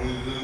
এই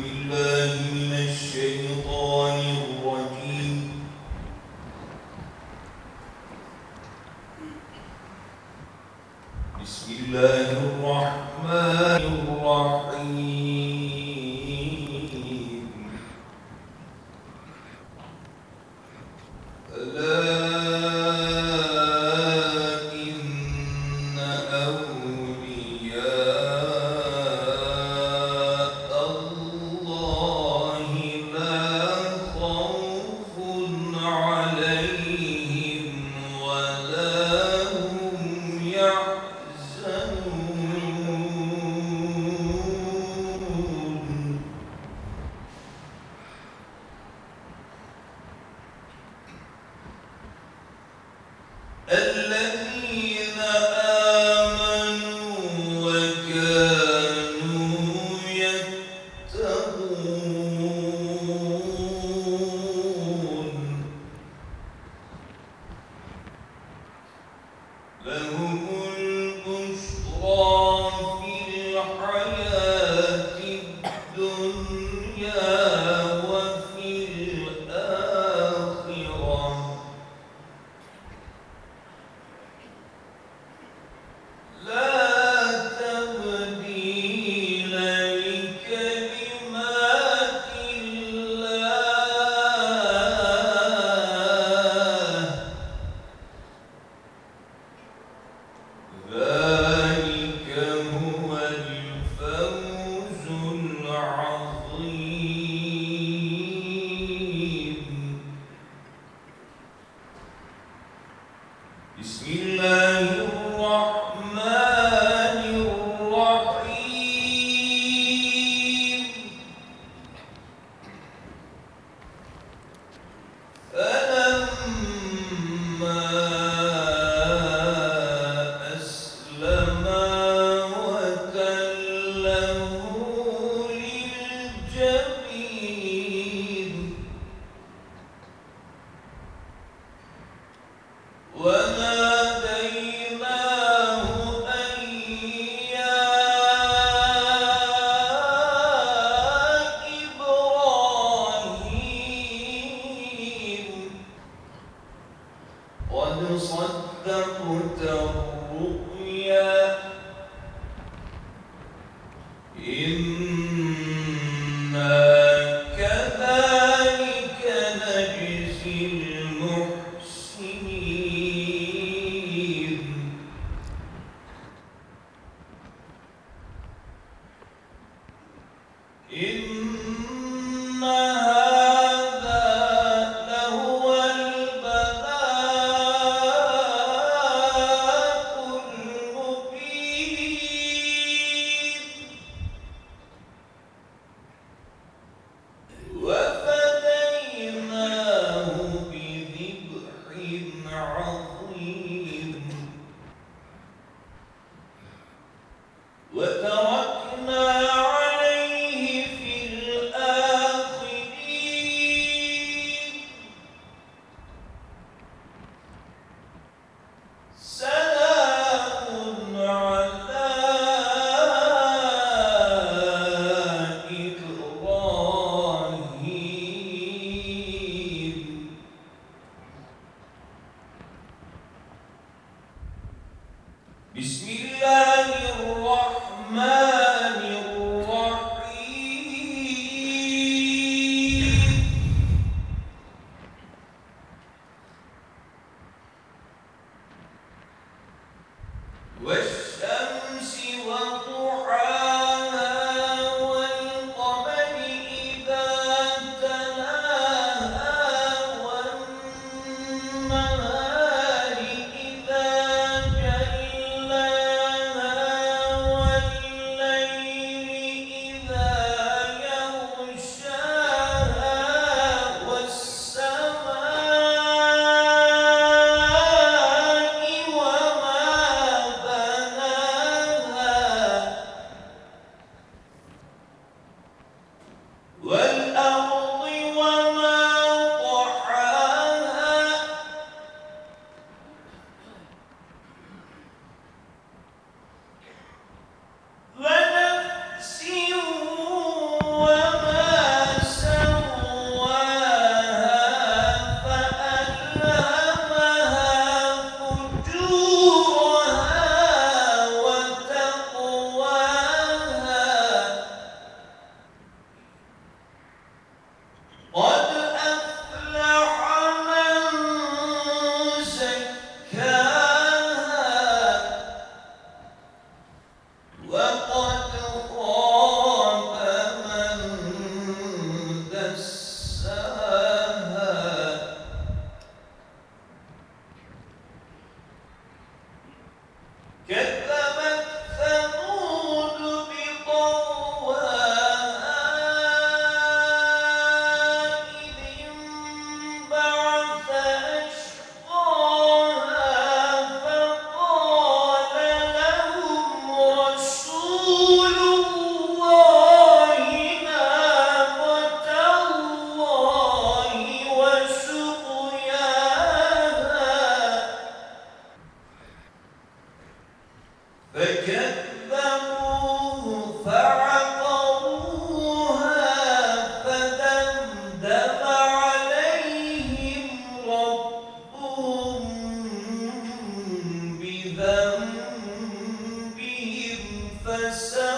فسواها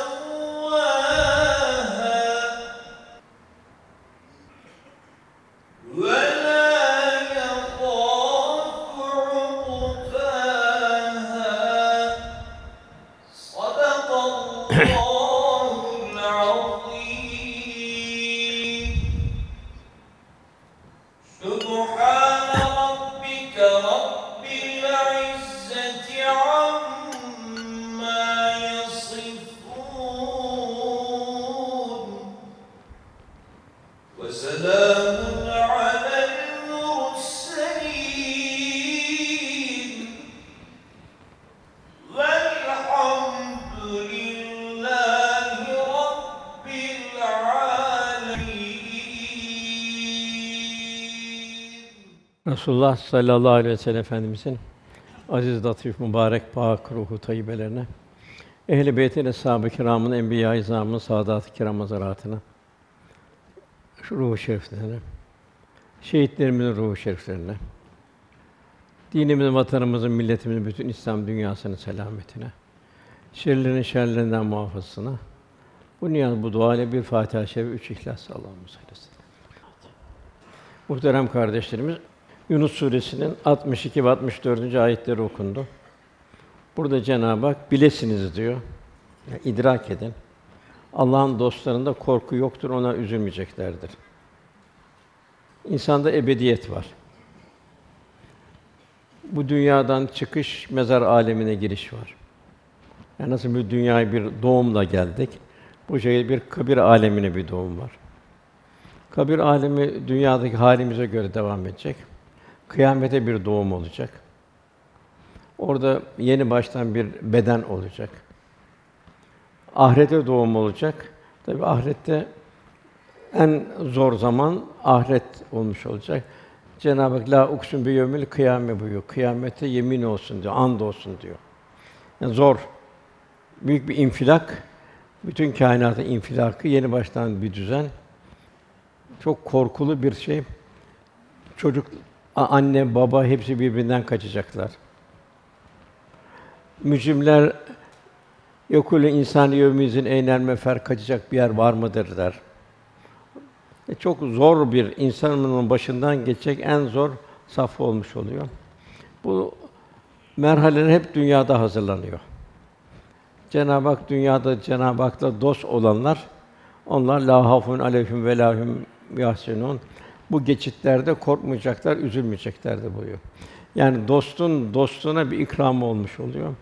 Resulullah sallallahu aleyhi ve sellem Efendimizin aziz, latif, mübarek, pak ruhu tayyibelerine, ehl-i beytin eshab-ı kiramın, enbiya-i izamın, saadat-ı kiram hazaratına, ruhu şeriflerine, şehitlerimizin ruhu şeriflerine, dinimizin, vatanımızın, milletimizin, bütün İslam dünyasının selametine, şerlerin şerlerinden muhafazasına, bu niyaz, bu dua ile bir Fatiha-i Şerif, üç İhlas Allah'ımız eylesin. Muhterem kardeşlerimiz, Yunus suresinin 62 ve 64. ayetleri okundu. Burada Cenab-ı Hak bilesiniz diyor. Yani idrak edin. Allah'ın dostlarında korku yoktur, ona üzülmeyeceklerdir. İnsanda ebediyet var. Bu dünyadan çıkış, mezar alemine giriş var. Yani nasıl bir dünyaya bir doğumla geldik, bu şekilde bir kabir alemine bir doğum var. Kabir alemi dünyadaki halimize göre devam edecek. Kıyamete bir doğum olacak. Orada yeni baştan bir beden olacak. Ahirete doğum olacak. Tabi ahirette en zor zaman ahiret olmuş olacak. Cenab-ı Hak la uksun bi yevmil kıyame buyuruyor. Kıyamete yemin olsun diyor, and olsun diyor. Yani zor. Büyük bir infilak. Bütün kainatın infilakı yeni baştan bir düzen. Çok korkulu bir şey. Çocuk, anne, baba hepsi birbirinden kaçacaklar. Mücrimler yokule insan yevmizin eynel mefer kaçacak bir yer var mıdır der. E, çok zor bir insanın başından geçecek en zor safha olmuş oluyor. Bu merhaleler hep dünyada hazırlanıyor. Cenab-ı Hak dünyada Cenab-ı Hak'la dost olanlar onlar la hafun aleyhim ve lahum yahsenun. Bu geçitlerde korkmayacaklar, üzülmeyeceklerdir buyuruyor. Yani dostun dostuna bir ikramı olmuş oluyor.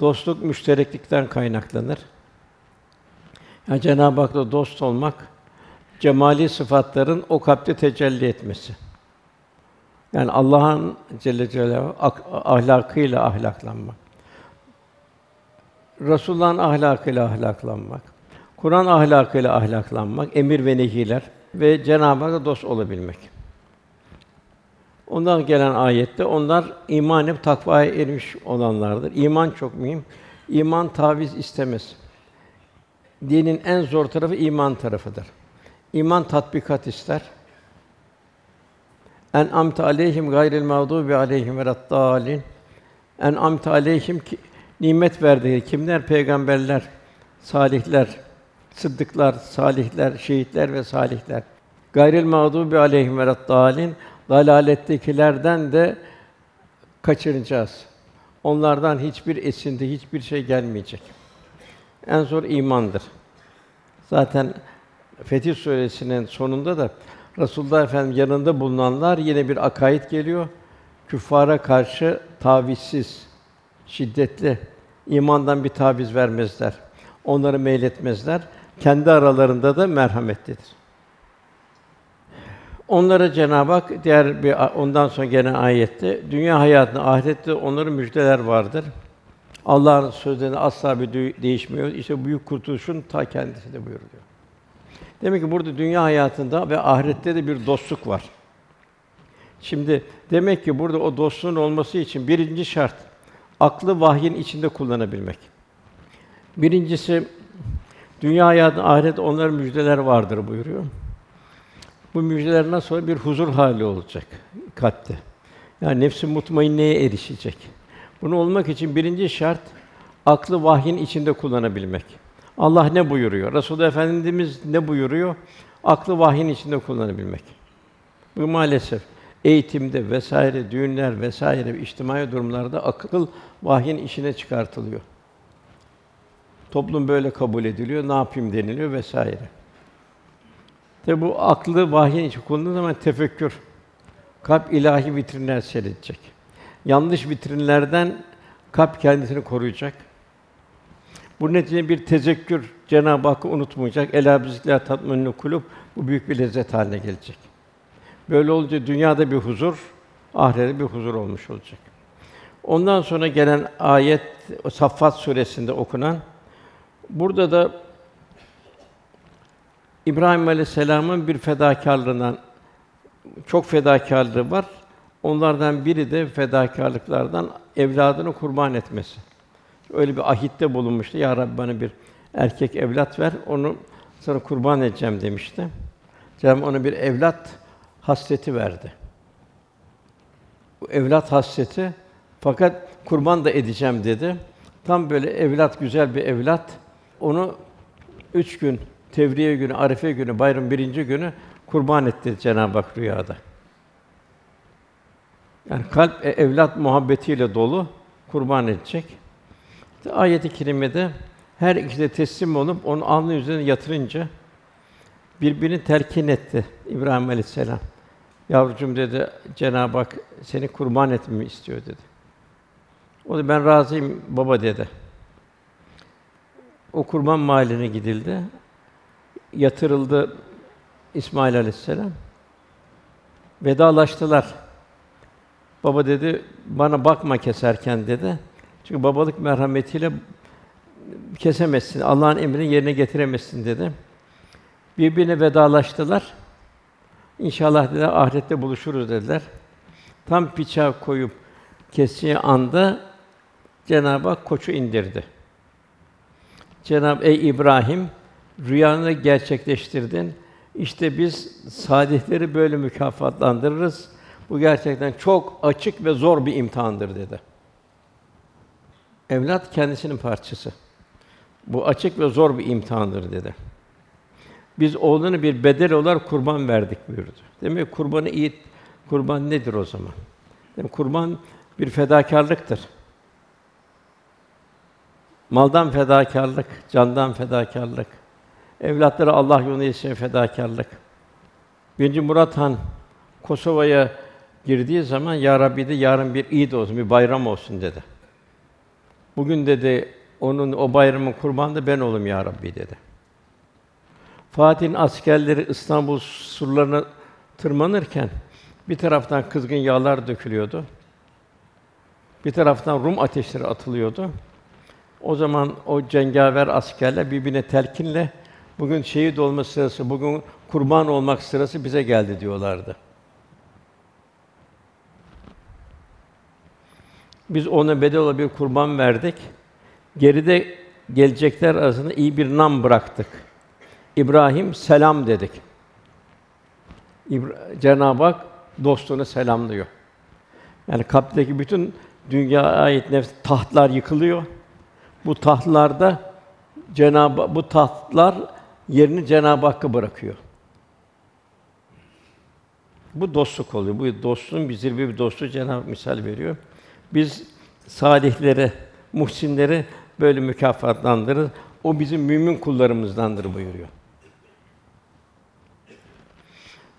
Dostluk müştereklikten kaynaklanır. Yani Cenab-ı Hak'la dost olmak cemali sıfatların o kalpte tecelli etmesi. Yani Allah'ın Celle Celaluhu ak- ahlakıyla ahlaklanmak. Resulullah'ın ahlakıyla ahlaklanmak. Kur'an ahlakıyla ahlaklanmak, emir ve nehiler ve Cenab-ı Hak'la dost olabilmek. Ondan gelen ayette onlar iman edip takvaya ermiş olanlardır. İman çok mühim. İman taviz istemez. dinin en zor tarafı iman tarafıdır. İman tatbikat ister. En amte aleyhim gayril mağdubi aleyhim veleddâlin. En amte aleyhim ki nimet verdiği kimler? Peygamberler, salihler, sıddıklar, salihler, şehitler ve salihler. Gayril mağdubi aleyhim veleddâlin. Dalalettekilerden de kaçıracağız. Onlardan hiçbir esinti, hiçbir şey gelmeyecek. En zor imandır. Zaten Fetih Suresi'nin sonunda da Resulullah Efendimiz yanında bulunanlar yine bir akaid geliyor. Küffara karşı tavizsiz, şiddetli, imandan bir taviz vermezler. Onları meyletmezler. Kendi aralarında da merhametlidir. Onlara Cenab-ı Hak diğer bir ondan sonra gene ayette dünya hayatında ahirette onların müjdeler vardır. Allah'ın sözlerinde asla bir değişmiyor. İşte büyük kurtuluşun ta kendisi de buyuruyor. Demek ki burada dünya hayatında ve ahirette de bir dostluk var. Şimdi demek ki burada o dostluğun olması için birinci şart aklı vahyin içinde kullanabilmek. Birincisi dünya hayatında ahiret onların müjdeler vardır buyuruyor. Bu müjdelerden sonra bir huzur hali olacak kalpte. Yani nefsi mutmainneye erişecek. Bunu olmak için birinci şart aklı vahyin içinde kullanabilmek. Allah ne buyuruyor? Resulullah Efendimiz ne buyuruyor? Aklı vahyin içinde kullanabilmek. Bu maalesef eğitimde vesaire, düğünler vesaire, içtimai durumlarda akıl vahyin işine çıkartılıyor. Toplum böyle kabul ediliyor, ne yapayım deniliyor vesaire. Tabi bu aklı vahyin içi kullandığı zaman tefekkür, kalp ilahi vitrinler seyredecek. Yanlış vitrinlerden kalp kendisini koruyacak. Bu neticede bir tezekkür, Cenab-ı Hakk'ı unutmayacak. Ela bizikler tatminü kulub bu büyük bir lezzet haline gelecek. Böyle olunca dünyada bir huzur, ahirette bir huzur olmuş olacak. Ondan sonra gelen ayet Saffat suresinde okunan burada da İbrahim Aleyhisselam'ın bir fedakârlığından çok fedakârlığı var. Onlardan biri de fedakârlıklardan evladını kurban etmesi. Öyle bir ahitte bulunmuştu. Ya Rabbi bana bir erkek evlat ver, onu sana kurban edeceğim demişti. Cenab-ı ona bir evlat hasreti verdi. Bu evlat hasreti fakat kurban da edeceğim dedi. Tam böyle evlat güzel bir evlat. Onu üç gün Tevriye günü, Arife günü, bayram birinci günü kurban etti Cenab-ı Hak rüyada. Yani kalp e, evlat muhabbetiyle dolu kurban edecek. İşte ayet-i kerimede her ikisi de teslim olup onu alnı üzerine yatırınca birbirini telkin etti İbrahim Aleyhisselam. Yavrucuğum dedi Cenab-ı Hak seni kurban etmemi istiyor dedi. O da ben razıyım baba dedi. O kurban mahalline gidildi. Yatırıldı İsmail Aleyhisselam. Vedalaştılar. Baba dedi, bana bakma keserken dedi. Çünkü babalık merhametiyle kesemezsin. Allah'ın emrini yerine getiremezsin dedi. Birbirine vedalaştılar. İnşallah dediler ahirette buluşuruz dediler. Tam bıçağı koyup kestiği anda Cenab-ı Hak koçu indirdi. Cenab-ı Ey İbrahim rüyanı gerçekleştirdin. İşte biz salihleri böyle mükafatlandırırız. Bu gerçekten çok açık ve zor bir imtihandır dedi. Evlat kendisinin parçası. Bu açık ve zor bir imtihandır dedi. Biz oğlunu bir bedel olarak kurban verdik buyurdu. Demek ki kurbanı iyi kurban nedir o zaman? Demek kurban bir fedakarlıktır. Maldan fedakarlık, candan fedakarlık. Evlatları Allah yolunda için fedakarlık. Birinci Murat Han Kosova'ya girdiği zaman ya Rabbi de yarın bir İd olsun, bir bayram olsun dedi. Bugün dedi onun o bayramın kurbanı da ben olayım ya Rabbi dedi. Fatih'in askerleri İstanbul surlarına tırmanırken bir taraftan kızgın yağlar dökülüyordu. Bir taraftan Rum ateşleri atılıyordu. O zaman o cengaver askerler birbirine telkinle bugün şehit olma sırası, bugün kurban olmak sırası bize geldi diyorlardı. Biz ona bedel olarak bir kurban verdik. Geride gelecekler arasında iyi bir nam bıraktık. İbrahim selam dedik. İbra- Cenab-ı Hak dostunu selamlıyor. Yani kalpteki bütün dünyaya ait nefs tahtlar yıkılıyor. Bu tahtlarda Cenab-ı bu tahtlar yerini Cenab-ı Hakk'a bırakıyor. Bu dostluk oluyor. Bu dostluğun bir zirve bir dostluğu Cenab-ı Hak misal veriyor. Biz salihleri, muhsinleri böyle mükafatlandırır. O bizim mümin kullarımızdandır buyuruyor.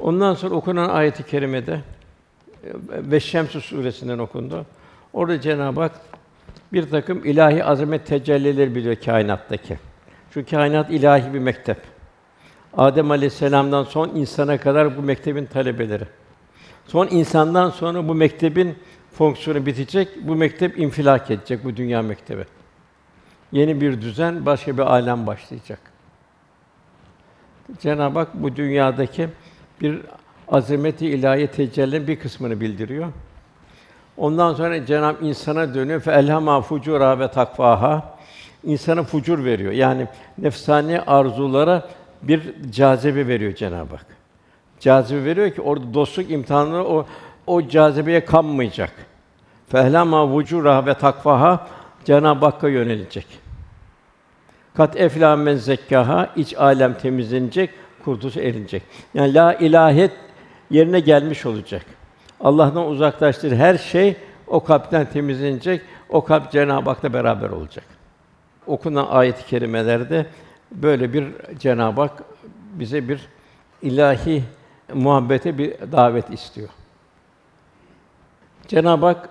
Ondan sonra okunan ayeti kerimede e, ve Şems suresinden okundu. Orada Cenab-ı Hak bir takım ilahi azamet tecellileri biliyor kainattaki. Şu kainat ilahi bir mektep. Adem Aleyhisselam'dan son insana kadar bu mektebin talebeleri. Son insandan sonra bu mektebin fonksiyonu bitecek, bu mektep infilak edecek bu dünya mektebi. Yeni bir düzen, başka bir alem başlayacak. Cenab-ı Hak bu dünyadaki bir azameti ilahi tecellinin bir kısmını bildiriyor. Ondan sonra Cenab-ı insana dönüyor. Fe elhama fucura ve takvaha. İnsana fucur veriyor. Yani nefsani arzulara bir cazibe veriyor Cenab-ı Hak. Cazibe veriyor ki orada dostluk imtihanı o o cazibeye kanmayacak. Fehlama vucura ve takvaha Cenab-ı Hakk'a yönelecek. Kat efla men zekkaha iç alem temizlenecek, kurtuluşa erinecek. Yani la ilahet yerine gelmiş olacak. Allah'tan uzaklaştır her şey o kalpten temizlenecek. O kalp Cenab-ı Hak'la beraber olacak. Okunan ayet-i kerimelerde böyle bir Cenab-ı Hak bize bir ilahi muhabbete bir davet istiyor. Cenab-ı Hak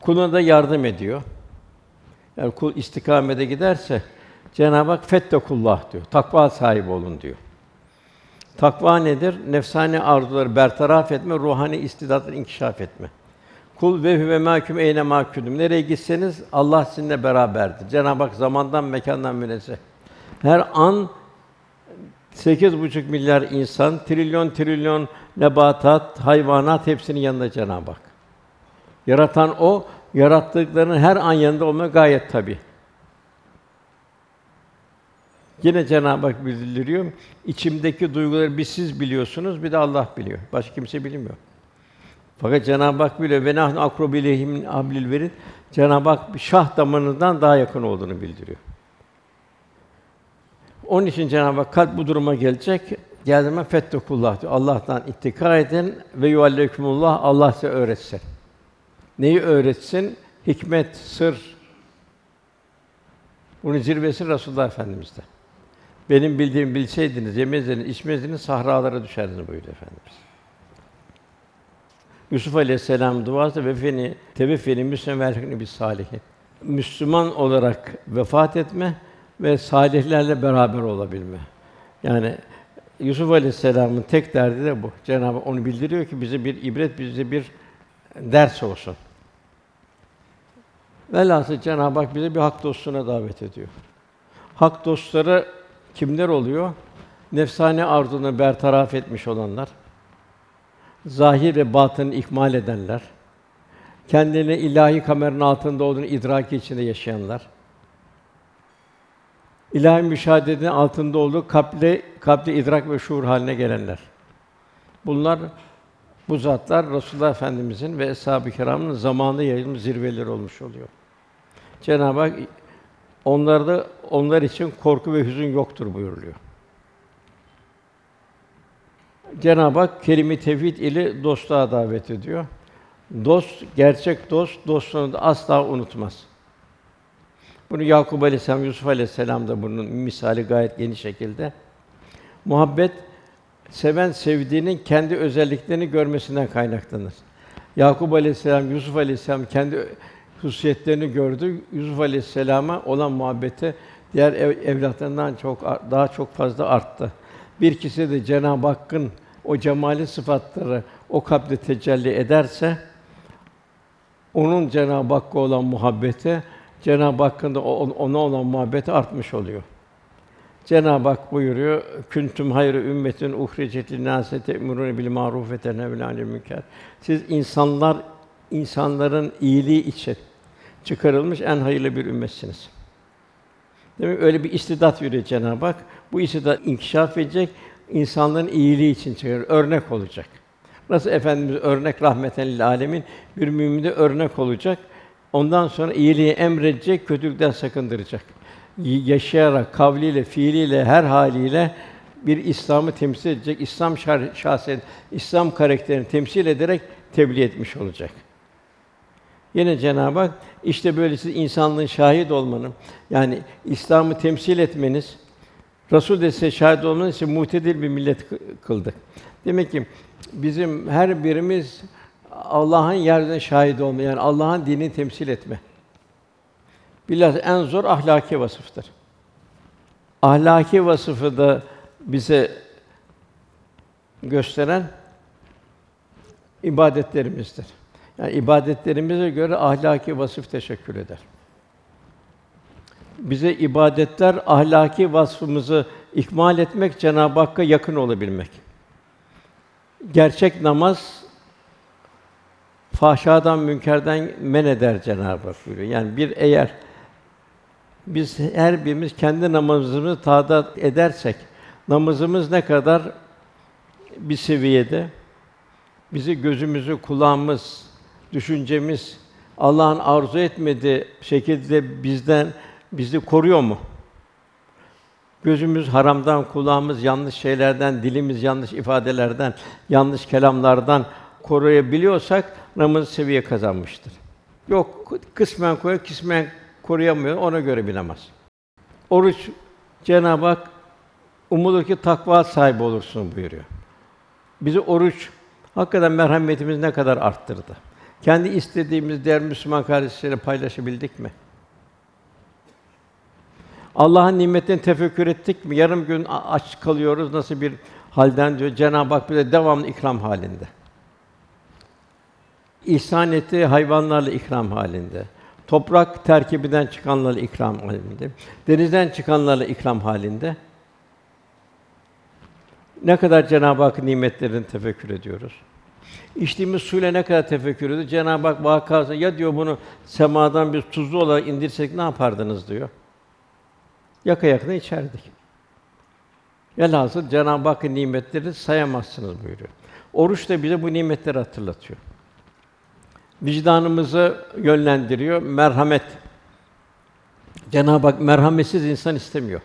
kuluna da yardım ediyor. Yani kul istikamete giderse Cenab-ı Hak fettekullah diyor. Takva sahibi olun diyor. Takva nedir? Nefsani arzuları bertaraf etme, ruhani istidatları inkişaf etme. Kul ve huve mahkum eyne mahkûdüm. Nereye gitseniz Allah sizinle beraberdir. Cenab-ı Hak zamandan mekandan münezzeh. Her an sekiz buçuk milyar insan, trilyon trilyon nebatat, hayvanat hepsinin yanında Cenab-ı Hak. Yaratan o, yarattıklarının her an yanında olmak gayet tabii. Yine Cenab-ı Hak bildiriyor. İçimdeki duyguları bir siz biliyorsunuz, bir de Allah biliyor. Başka kimse bilmiyor. Fakat Cenab-ı Hak biliyor. Ve nahnu min hablil verid. Cenab-ı Hak şah damarından daha yakın olduğunu bildiriyor. Onun için Cenab-ı Hak kalp bu duruma gelecek. Geldiğinde fettekullah diyor. Allah'tan ittika edin ve yuallekumullah Allah size öğretsin. Neyi öğretsin? Hikmet, sır. Bunun zirvesi Resulullah Efendimiz'de. Benim bildiğim bilseydiniz, yemezdiniz, içmezdiniz, sahralara düşerdiniz buyurdu Efendimiz. Yusuf Aleyhisselam duası ve feni teveffeni müslim bir salihin. Müslüman olarak vefat etme ve salihlerle beraber olabilme. Yani Yusuf Aleyhisselam'ın tek derdi de bu. Cenab-ı Hak onu bildiriyor ki bize bir ibret, bize bir ders olsun. Velhâsıl Cenab-ı Hak bize bir hak dostuna davet ediyor. Hak dostları kimler oluyor? Nefsani arzunu bertaraf etmiş olanlar, zahir ve batını ikmal edenler, kendini ilahi kameranın altında olduğunu idraki içinde yaşayanlar, ilahi müşahedenin altında olduğu kalple kalple idrak ve şuur haline gelenler. Bunlar bu zatlar Resulullah Efendimizin ve eshab-ı kiramın zamanında yayılmış zirveleri olmuş oluyor. Cenab-ı Hak onlarda onlar için korku ve hüzün yoktur buyuruluyor. Cenab-ı Hak kelime tevhid ile dostluğa davet ediyor. Dost, gerçek dost dostluğunu da asla unutmaz. Bunu Yakup Aleyhisselam, Yusuf Aleyhisselam da bunun misali gayet geniş şekilde. Muhabbet seven sevdiğinin kendi özelliklerini görmesinden kaynaklanır. Yakup Aleyhisselam, Yusuf Aleyhisselam kendi hususiyetlerini gördü. Yusuf Aleyhisselam'a olan muhabbeti diğer ev, evlatlarından çok daha çok fazla arttı. Bir kişi de Cenab-ı Hakk'ın o cemali sıfatları o kalpte tecelli ederse onun Cenab-ı Hakk'a olan muhabbeti Cenab-ı Hakk'ın da ona olan muhabbeti artmış oluyor. Cenab-ı Hak buyuruyor: "Küntüm hayru ümmetin uhricet nâse te'murûne bil ma'rûf ve tenhevne münker." Siz insanlar insanların iyiliği için çıkarılmış en hayırlı bir ümmetsiniz. Demek öyle bir istidat veriyor Cenab-ı Hak. Bu istidat inkişaf edecek, insanların iyiliği için çıkar, örnek olacak. Nasıl Efendimiz örnek rahmeten lil alemin bir müminde örnek olacak. Ondan sonra iyiliği emredecek, kötülükten sakındıracak. Yaşayarak, kavliyle, fiiliyle, her haliyle bir İslam'ı temsil edecek, İslam şah- şahsiyet, İslam karakterini temsil ederek tebliğ etmiş olacak. Yine Cenab-ı Hak işte böyle siz insanlığın şahit olmanın yani İslam'ı temsil etmeniz Resul de size şahit olmanız için muhtedil bir millet kı- kıldık. Demek ki bizim her birimiz Allah'ın yeryüzüne şahit olma yani Allah'ın dinini temsil etme. Bilhassa en zor ahlaki vasıftır. Ahlaki vasıfı da bize gösteren ibadetlerimizdir. Yani ibadetlerimize göre ahlaki vasıf teşekkür eder. Bize ibadetler ahlaki vasfımızı ikmal etmek, Cenab-ı Hakk'a yakın olabilmek. Gerçek namaz fahşadan, münkerden men eder Cenab-ı Hak buyuruyor. Yani bir eğer biz her birimiz kendi namazımızı tadat edersek, namazımız ne kadar bir seviyede, bizi gözümüzü, kulağımız, düşüncemiz Allah'ın arzu etmediği şekilde bizden bizi koruyor mu? Gözümüz haramdan, kulağımız yanlış şeylerden, dilimiz yanlış ifadelerden, yanlış kelamlardan koruyabiliyorsak namaz seviye kazanmıştır. Yok kısmen koruyor, kısmen koruyamıyor. Ona göre bir namaz. Oruç Cenab-ı Hak umulur ki takva sahibi olursun buyuruyor. Bizi oruç hakikaten merhametimiz ne kadar arttırdı. Kendi istediğimiz diğer Müslüman kardeşleriyle paylaşabildik mi? Allah'ın nimetlerini tefekkür ettik mi? Yarım gün aç kalıyoruz nasıl bir halden diyor. Cenab-ı Hak bize devamlı ikram halinde. İhsan ettiği hayvanlarla ikram halinde. Toprak terkibinden çıkanlarla ikram halinde. Denizden çıkanlarla ikram halinde. Ne kadar Cenab-ı Hakk'ın nimetlerini tefekkür ediyoruz. İçtiğimiz suyla ne kadar tefekkür ediyoruz. Cenab-ı Hak vakası ya diyor bunu semadan bir tuzlu olarak indirsek ne yapardınız diyor. Yaka yakına içerdik. Velhasıl Cenab-ı Hakk'ın nimetleri sayamazsınız buyuruyor. Oruç da bize bu nimetleri hatırlatıyor. Vicdanımızı yönlendiriyor. Merhamet. Cenab-ı Hak merhametsiz insan istemiyor.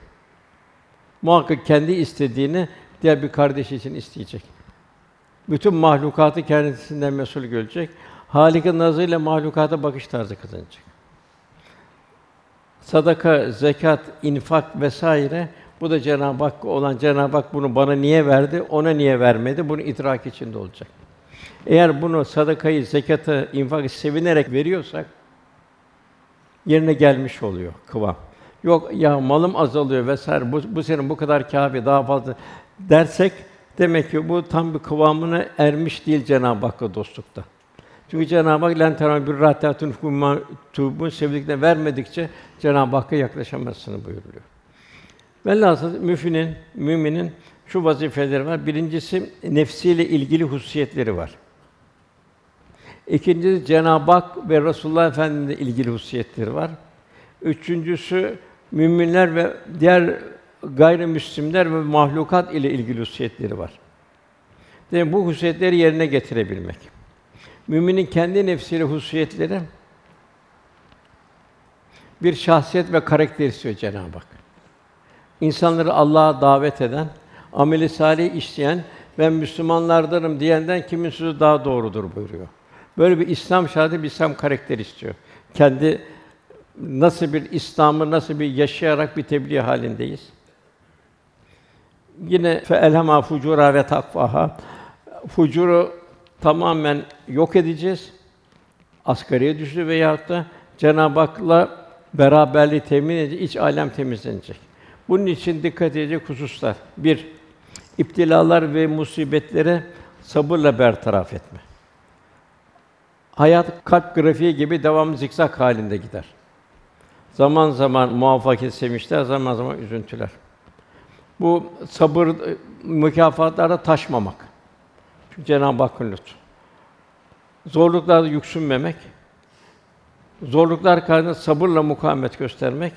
Muhakkak kendi istediğini diğer bir kardeş için isteyecek. Bütün mahlukatı kendisinden mesul görecek. Halik'in nazarıyla mahlukata bakış tarzı kazanacak. Sadaka, zekat, infak vesaire bu da Cenab-ı Hak olan Cenab-ı Hak bunu bana niye verdi, ona niye vermedi? Bunu idrak içinde olacak. Eğer bunu sadakayı, zekatı, infakı sevinerek veriyorsak yerine gelmiş oluyor kıvam. Yok ya malım azalıyor vesaire bu, bu senin bu kadar kâfi daha fazla dersek demek ki bu tam bir kıvamına ermiş değil Cenab-ı Hakk'a dostlukta. Çünkü Cenab-ı Hak len teran bir rahatun kumma tubun sevdiklerine vermedikçe Cenab-ı Hakk'a yaklaşamazsınız buyuruyor. Velhasıl müfinin, müminin şu vazifeleri var. Birincisi nefsiyle ilgili hususiyetleri var. İkincisi Cenab-ı Hak ve Resulullah Efendimizle ilgili hususiyetleri var. Üçüncüsü müminler ve diğer gayrimüslimler ve mahlukat ile ilgili hususiyetleri var. Demek bu hususiyetleri yerine getirebilmek. Müminin kendi nefsiyle hususiyetleri bir şahsiyet ve karakter istiyor Cenab-ı Hak. İnsanları Allah'a davet eden, ameli salih işleyen ben Müslümanlardanım diyenden kimin sözü daha doğrudur buyuruyor. Böyle bir İslam şahidi bir İslam karakteri istiyor. Kendi nasıl bir İslam'ı nasıl bir yaşayarak bir tebliğ halindeyiz. Yine fe elhema fucura ve takvaha fucuru tamamen yok edeceğiz. Asgariye düştü veyahut da Cenab-ı Hak'la beraberliği temin edecek, iç alem temizlenecek. Bunun için dikkat edecek hususlar. Bir, iptilalar ve musibetlere sabırla bertaraf etme. Hayat kalp grafiği gibi devamlı zikzak halinde gider. Zaman zaman muvaffakat sevinçler, zaman zaman üzüntüler. Bu sabır e, mükafatlarda taşmamak. Çünkü Cenab-ı Hakk'ın lütfu. Zorluklarda yüksünmemek, zorluklar karşısında sabırla mukavemet göstermek,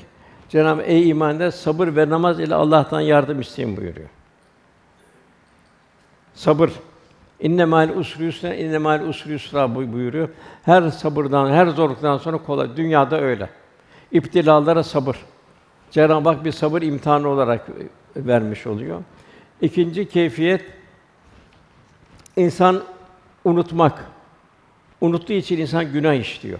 Cenab-ı ey imanlar sabır ve namaz ile Allah'tan yardım isteyin buyuruyor. Sabır. İnne mal usri yusra, inne mal usri yusra buy- buyuruyor. Her sabırdan, her zorluktan sonra kolay. Dünyada öyle. İptilalara sabır. Cenab-ı Hak bir sabır imtihanı olarak vermiş oluyor. İkinci keyfiyet insan unutmak. Unuttuğu için insan günah işliyor.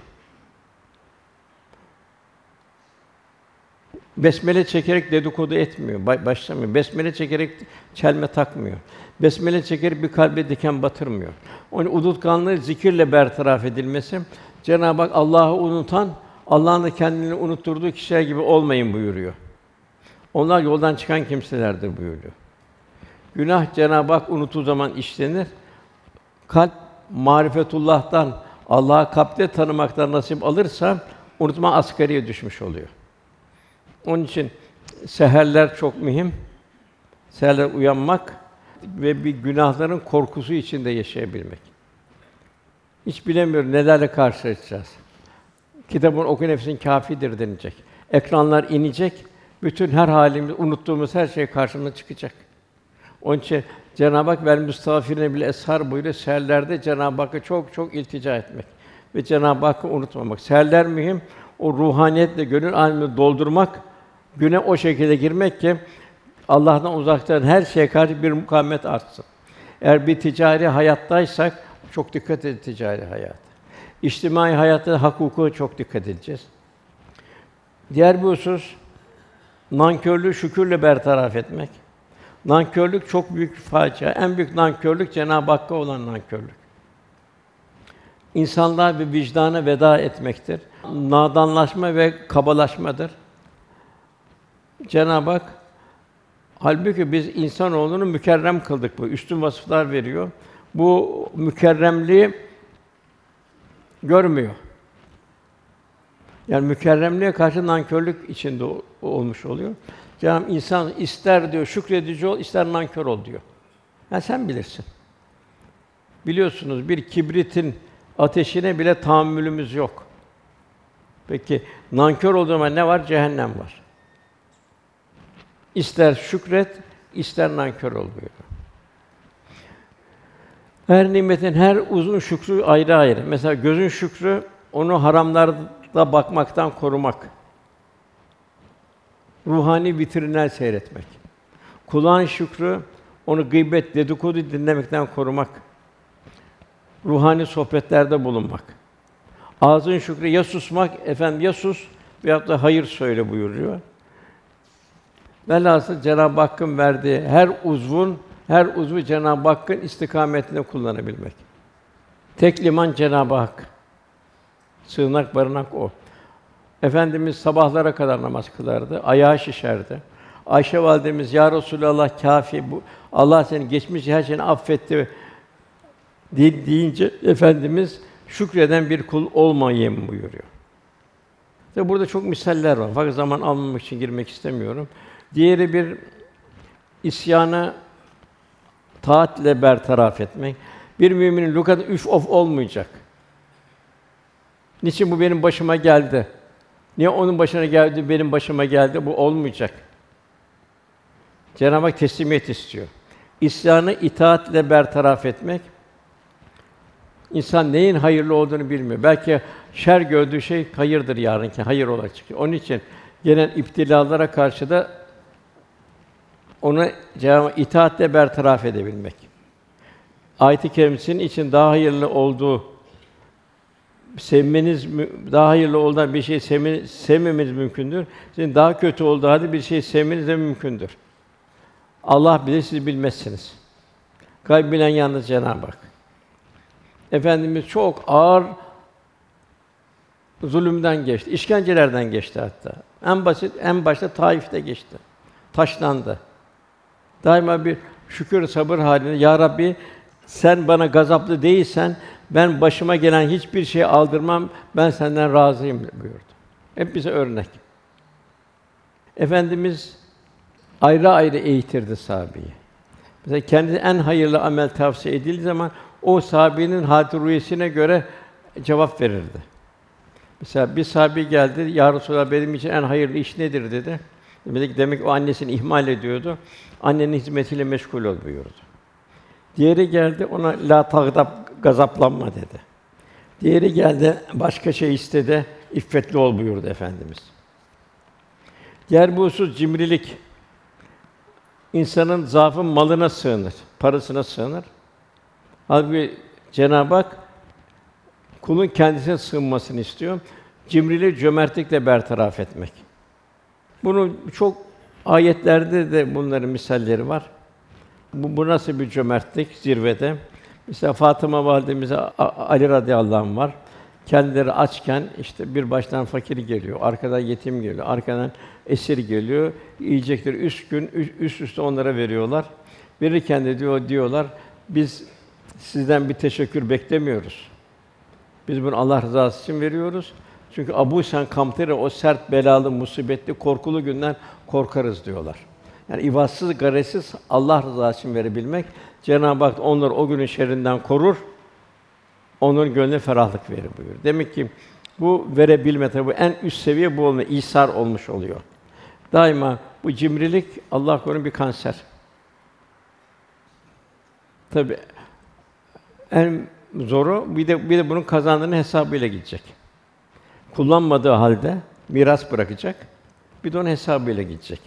Besmele çekerek dedikodu etmiyor, ba- başlamıyor. Besmele çekerek çelme takmıyor. Besmele çekerek bir kalbe diken batırmıyor. Onun unutkanlığı zikirle bertaraf edilmesi, Cenab-ı Hak Allah'ı unutan, Allah'ın da kendini unutturduğu kişiler gibi olmayın buyuruyor. Onlar yoldan çıkan kimselerdir buyuruyor. Günah Cenab-ı Hak unuttuğu zaman işlenir. Kalp marifetullah'tan, Allah'ı kalpte tanımaktan nasip alırsa unutma asgariye düşmüş oluyor. Onun için seherler çok mühim. Seherler uyanmak ve bir günahların korkusu içinde yaşayabilmek. Hiç bilemiyor nelerle karşılaşacağız. Kitabın oku nefsin kâfidir denilecek. Ekranlar inecek. Bütün her halimiz, unuttuğumuz her şey karşımıza çıkacak. Onun için Cenab-ı Hak vel müstağfirine bile eshar buyuruyor. Seherlerde Cenab-ı Hakk'a çok çok iltica etmek ve Cenab-ı Hakk'ı unutmamak. Seherler mühim. O ruhaniyetle gönül alemini doldurmak, güne o şekilde girmek ki Allah'tan uzaktan her şeye karşı bir mukavemet artsın. Eğer bir ticari hayattaysak çok dikkat edin ticari hayata. İçtimai hayatta hak hukuka çok dikkat edeceğiz. Diğer bir husus nankörlüğü şükürle bertaraf etmek. Nankörlük çok büyük bir facia. En büyük nankörlük Cenab-ı Hakk'a olan nankörlük. İnsanlığa ve vicdana veda etmektir. Nadanlaşma ve kabalaşmadır. Cenab-ı Hak halbuki biz insanoğlunu mükerrem kıldık bu. Üstün vasıflar veriyor. Bu mükerremliği görmüyor. Yani mükerremliğe karşı nankörlük içinde olmuş oluyor. Cenab-ı Hak, insan ister diyor şükredici ol, ister nankör ol diyor. Ya sen bilirsin. Biliyorsunuz bir kibritin ateşine bile tahammülümüz yok. Peki nankör olduğum zaman ne var? Cehennem var. İster şükret, ister nankör ol buyuruyor. Her nimetin her uzun şükrü ayrı ayrı. Mesela gözün şükrü onu haramlarda bakmaktan korumak. Ruhani vitrinler seyretmek. Kulağın şükrü onu gıybet, dedikodu dinlemekten korumak. Ruhani sohbetlerde bulunmak. Ağzın şükrü ya susmak, efendim ya sus veyahut da hayır söyle buyuruyor. Velhasıl Cenab-ı Hakk'ın verdiği her uzvun, her uzvu Cenab-ı Hakk'ın istikametinde kullanabilmek. Tek liman Cenab-ı Hak. Sığınak, barınak o. Efendimiz sabahlara kadar namaz kılardı, ayağı şişerdi. Ayşe validemiz ya Resulallah kâfi bu Allah seni geçmiş her şeyini affetti de- deyince efendimiz şükreden bir kul olmayayım buyuruyor. Ve burada çok misaller var. Fakat zaman almamak için girmek istemiyorum. Diğeri bir isyanı taatle bertaraf etmek. Bir müminin lukada üf of olmayacak. Niçin bu benim başıma geldi? Niye onun başına geldi, benim başıma geldi? Bu olmayacak. Cenab-ı Hak teslimiyet istiyor. İsyanı itaatle bertaraf etmek. İnsan neyin hayırlı olduğunu bilmiyor. Belki şer gördüğü şey hayırdır yarınki, hayır olarak çıkıyor. Onun için gelen iptilalara karşı da onu Cenab-ı itaatle bertaraf edebilmek. Ayet-i kerimesinin için daha hayırlı olduğu sevmeniz daha hayırlı olduğundan bir şey sevme, sevmemeniz mümkündür. Sizin daha kötü olduğu halde bir şey sevmeniz de mümkündür. Allah bilir, siz bilmezsiniz. Gayb bilen yalnız Cenab-ı Hak. Efendimiz çok ağır zulümden geçti, işkencelerden geçti hatta. En basit, en başta Taif'te geçti. Taşlandı. Daima bir şükür sabır halinde ya Rabbi sen bana gazaplı değilsen ben başıma gelen hiçbir şey aldırmam. Ben senden razıyım buyurdu. Hep bize örnek. Efendimiz ayrı ayrı eğitirdi sahabeyi. Mesela kendi en hayırlı amel tavsiye edildiği zaman o sahabenin hâlâ rüyesine göre cevap verirdi. Mesela bir sahabe geldi, "Ya Resulallah benim için en hayırlı iş nedir?" dedi. Dedi ki demek ki o annesini ihmal ediyordu. Annenin hizmetiyle meşgul ol buyurdu. Diğeri geldi ona la tagdab gazaplanma dedi. Diğeri geldi başka şey istedi, iffetli ol buyurdu efendimiz. Diğer bir husus cimrilik. İnsanın zaafı malına sığınır, parasına sığınır. Halbuki Cenab-ı Hak kulun kendisine sığınmasını istiyor. Cimriliği cömertlikle bertaraf etmek. Bunu çok ayetlerde de bunların misalleri var. Bu, bu nasıl bir cömertlik zirvede? Mesela Fatıma validemize Ali radıyallahu anh var. Kendileri açken işte bir baştan fakir geliyor, arkadan yetim geliyor, arkadan esir geliyor. Yiyecekleri üç gün üst üste onlara veriyorlar. Verirken de diyor diyorlar biz sizden bir teşekkür beklemiyoruz. Biz bunu Allah rızası için veriyoruz. Çünkü Abu Sen Kamteri o sert, belalı, musibetli, korkulu günden korkarız diyorlar. Yani ibadsız, garesiz Allah rızası için verebilmek Cenab-ı Hak onları o günün şerrinden korur. Onların gönlüne ferahlık verir buyur. Demek ki bu verebilme tabi bu en üst seviye bu olma, İsar olmuş oluyor. Daima bu cimrilik Allah korusun bir kanser. Tabi en zoru bir de bir de bunun kazandığının hesabıyla gidecek. Kullanmadığı halde miras bırakacak. Bir de onun hesabıyla gidecek.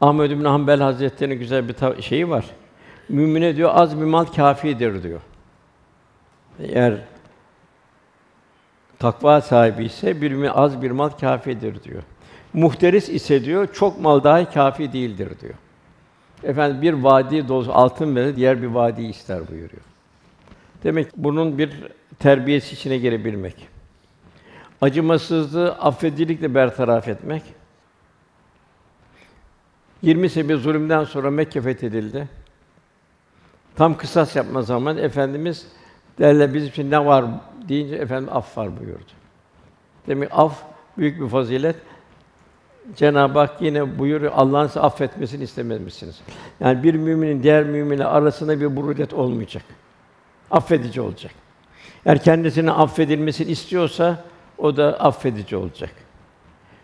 Ahmed bin Hanbel Hazretleri'nin güzel bir şeyi var. Mümine diyor az bir mal kâfidir diyor. Eğer takva sahibi ise bir mümin az bir mal kâfidir diyor. Muhteris ise diyor çok mal dahi kâfi değildir diyor. Efendim bir vadi dolusu altın verir, diğer bir vadi ister buyuruyor. Demek ki bunun bir terbiyesi içine girebilmek. Acımasızlığı affedicilikle bertaraf etmek. 20 sene zulümden sonra Mekke fethedildi. Tam kısas yapma zaman Efendimiz derler bizim için ne var deyince efendim af var buyurdu. Demek af büyük bir fazilet. Cenab-ı Hak yine buyuruyor Allah'ın size affetmesini istemez misiniz? Yani bir müminin diğer müminle arasında bir burudet olmayacak. Affedici olacak. Eğer kendisine affedilmesini istiyorsa o da affedici olacak.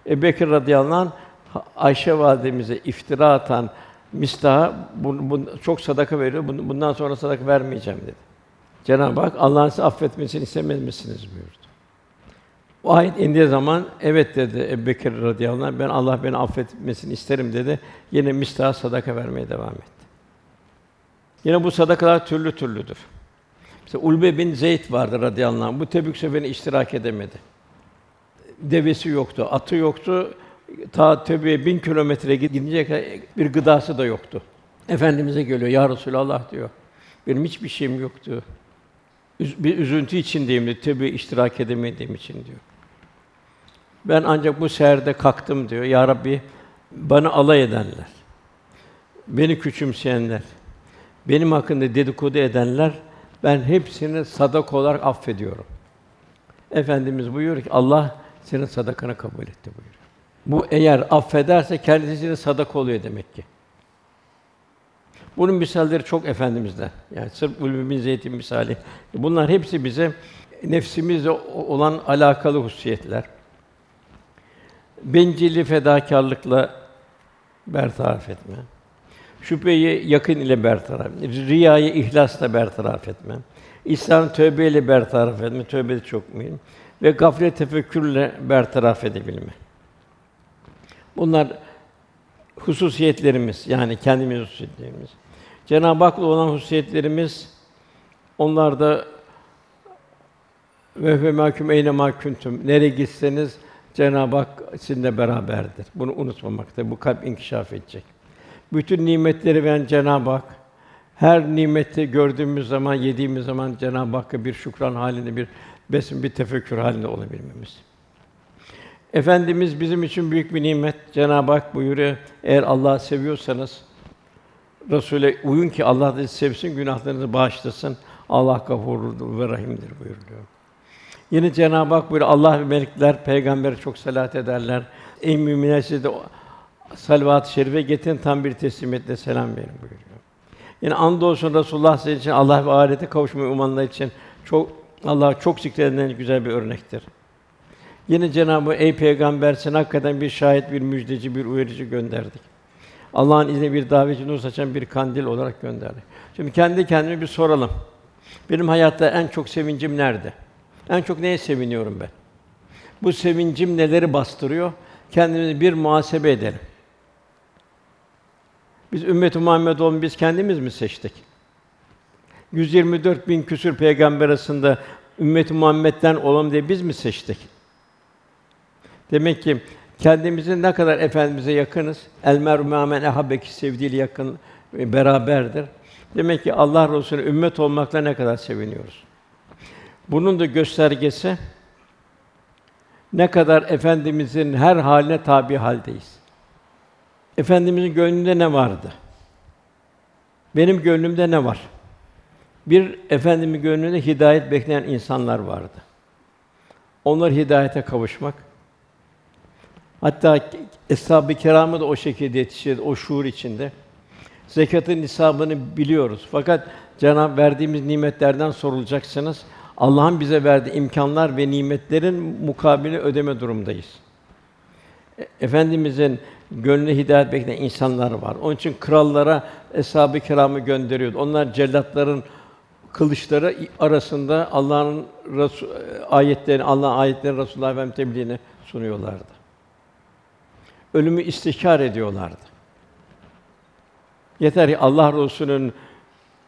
Ebu Bekir radıyallahu anh Ayşe validemize iftira atan Mistah'a bu, bu, çok sadaka veriyor. Bun- Bundan sonra sadaka vermeyeceğim dedi. Cenab-ı Hak Allah'ın size affetmesini istemez misiniz buyurdu. O ayet indiği zaman evet dedi Ebu Bekir radıyallahu anh, ben Allah beni affetmesini isterim dedi. Yine Mistah'a sadaka vermeye devam etti. Yine bu sadakalar türlü türlüdür. Mesela Ulbe bin Zeyd vardı radıyallahu anh. Bu Tebük seferine iştirak edemedi. Devesi yoktu, atı yoktu. Ta Tebük'e bin kilometre gidince bir gıdası da yoktu. Efendimize geliyor, Ya Resulallah diyor. Benim hiçbir şeyim yok diyor. Üz- bir üzüntü içindeyim diyor. Tebük'e iştirak edemediğim için diyor. Ben ancak bu seherde kalktım diyor. Ya Rabbi bana alay edenler, beni küçümseyenler, benim hakkında dedikodu edenler ben hepsini sadak olarak affediyorum. Efendimiz buyuruyor ki Allah senin sadakanı kabul etti buyuruyor. Bu eğer affederse kendisine sadak oluyor demek ki. Bunun misalleri çok efendimizde. Yani sırf Ulvi bin Zeyd'in misali. Bunlar hepsi bize nefsimizle olan alakalı hususiyetler. Bencilliği fedakarlıkla bertaraf etme. Şüpheyi yakın ile bertaraf etme. Riyayı ihlasla bertaraf etme. İslam tövbeyle bertaraf etme. Tövbe de çok mühim. Ve gaflet tefekkürle bertaraf edebilme. Bunlar hususiyetlerimiz yani kendimiz hususiyetlerimiz. Cenab-ı Hak'la olan hususiyetlerimiz onlar da ve ve mahkum eyne mahkuntum. Nereye gitseniz Cenab-ı Hak sizinle beraberdir. Bunu unutmamakta. Bu kalp inkişaf edecek. Bütün nimetleri veren Cenab-ı Hak her nimeti gördüğümüz zaman, yediğimiz zaman Cenab-ı Hakk'a bir şükran halinde, bir besim, bir tefekkür halinde olabilmemiz. Efendimiz bizim için büyük bir nimet. Cenab-ı Hak buyuruyor, eğer Allah'ı seviyorsanız Resul'e uyun ki Allah da sevsin, günahlarınızı bağışlasın. Allah gafurdur ve rahimdir buyuruyor. Yine Cenab-ı Hak buyuruyor, Allah ve melekler peygambere çok salat ederler. Ey müminler siz de salavat-ı şerife getirin tam bir teslimiyetle selam verin buyuruyor. Yine andolsun Resulullah sizin için Allah ve ahirete kavuşmayı umanlar için çok Allah çok zikredilen güzel bir örnektir. Yine Cenab-ı Ey peygamber sen hakikaten bir şahit, bir müjdeci, bir uyarıcı gönderdik. Allah'ın izniyle bir davetçi nur saçan bir kandil olarak gönderdik. Şimdi kendi kendime bir soralım. Benim hayatta en çok sevincim nerede? En çok neye seviniyorum ben? Bu sevincim neleri bastırıyor? Kendimizi bir muhasebe edelim. Biz ümmet-i Muhammed olun biz kendimiz mi seçtik? 124 bin küsür peygamber arasında ümmet-i Muhammed'den olalım diye biz mi seçtik? Demek ki kendimizi ne kadar efendimize yakınız. El meru men ehabbeki sevdiğiyle yakın e, beraberdir. Demek ki Allah Resulü'ne ümmet olmakla ne kadar seviniyoruz. Bunun da göstergesi ne kadar efendimizin her haline tabi haldeyiz. Efendimizin gönlünde ne vardı? Benim gönlümde ne var? Bir efendimin gönlünde hidayet bekleyen insanlar vardı. Onlar hidayete kavuşmak. Hatta eshab-ı kiramı da o şekilde yetiştirdi, o şuur içinde. Zekatın nisabını biliyoruz. Fakat Cenab verdiğimiz nimetlerden sorulacaksınız. Allah'ın bize verdiği imkanlar ve nimetlerin mukabili ödeme durumdayız. E- Efendimizin gönlüne hidayet bekleyen insanlar var. Onun için krallara eshab-ı kiramı gönderiyordu. Onlar cellatların kılıçları arasında Allah'ın Resul ayetlerini, Allah'ın ayetlerini Resulullah Efendimiz tebliğini sunuyorlardı. Ölümü istişare ediyorlardı. Yeter ki Allah Resulü'nün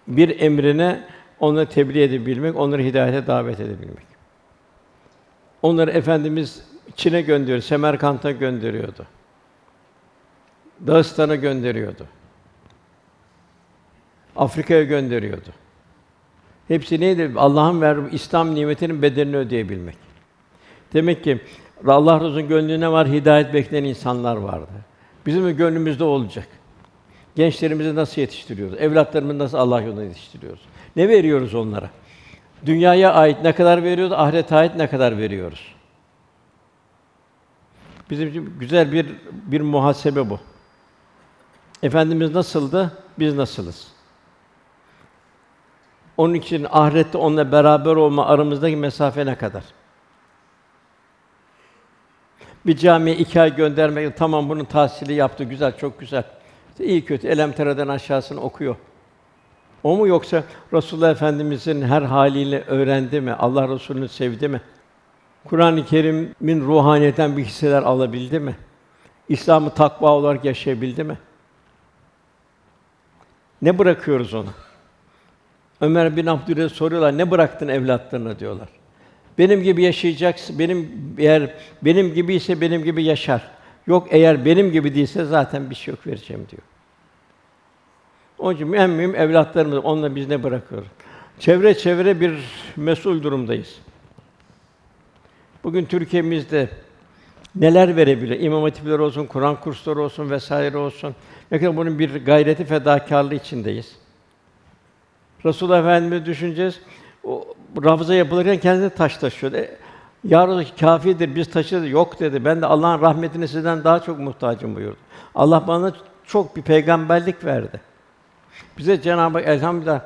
bir emrine onları tebliğ edebilmek, onları hidayete davet edebilmek. Onları efendimiz Çin'e gönderiyor, Semerkant'a gönderiyordu. Dağıstan'a gönderiyordu. Afrika'ya gönderiyordu. Hepsi neydi? Allah'ın verdiği İslam nimetinin bedelini ödeyebilmek. Demek ki Allah Resulü'nün gönlüne var hidayet bekleyen insanlar vardı. Bizim de gönlümüzde olacak. Gençlerimizi nasıl yetiştiriyoruz? Evlatlarımızı nasıl Allah yolunda yetiştiriyoruz? Ne veriyoruz onlara? Dünyaya ait ne kadar veriyoruz? Ahirete ait ne kadar veriyoruz? Bizim için güzel bir bir muhasebe bu. Efendimiz nasıldı? Biz nasılız? Onun için ahirette onunla beraber olma aramızdaki mesafe ne kadar? Bir camiye iki ay göndermek, tamam bunun tahsili yaptı, güzel, çok güzel. İşte iyi kötü elem tereden aşağısını okuyor. O mu yoksa Resulullah Efendimizin her haliyle öğrendi mi? Allah Resulü'nü sevdi mi? Kur'an-ı Kerim'in ruhaniyetten bir hisseler alabildi mi? İslam'ı takva olarak yaşayabildi mi? Ne bırakıyoruz ona? Ömer bin Abdülaziz'e soruyorlar, ne bıraktın evlatlarına diyorlar. Benim gibi yaşayacaksın, benim eğer benim gibi ise benim gibi yaşar. Yok eğer benim gibi değilse zaten bir şey yok vereceğim diyor. Onun için en mühim evlatlarımız, onunla biz ne bırakıyoruz? Çevre çevre bir mesul durumdayız. Bugün Türkiye'mizde neler verebilir? İmam hatipler olsun, Kur'an kursları olsun vesaire olsun. Kadar bunun bir gayreti fedakarlığı içindeyiz. Resulullah Efendimiz düşüneceğiz. O rafıza yapılırken kendine taş taşıyordu. E, ya Resulallah, kâfidir, biz taşırız. Yok dedi. Ben de Allah'ın rahmetine sizden daha çok muhtacım buyurdu. Allah bana çok bir peygamberlik verdi. Bize Cenab-ı Hak elhamdülillah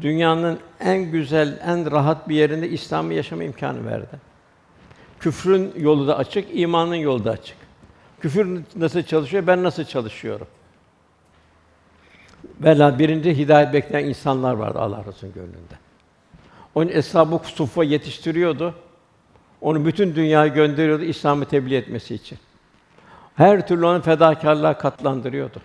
dünyanın en güzel, en rahat bir yerinde İslam'ı yaşama imkanı verdi. Küfrün yolu da açık, imanın yolu da açık. Küfür nasıl çalışıyor, ben nasıl çalışıyorum? Vela birinci hidayet bekleyen insanlar vardı Allah Resulü'nün gönlünde. Onun eshab-ı suffa yetiştiriyordu. Onu bütün dünyaya gönderiyordu İslam'ı tebliğ etmesi için. Her türlü onu fedakarlığa katlandırıyordu.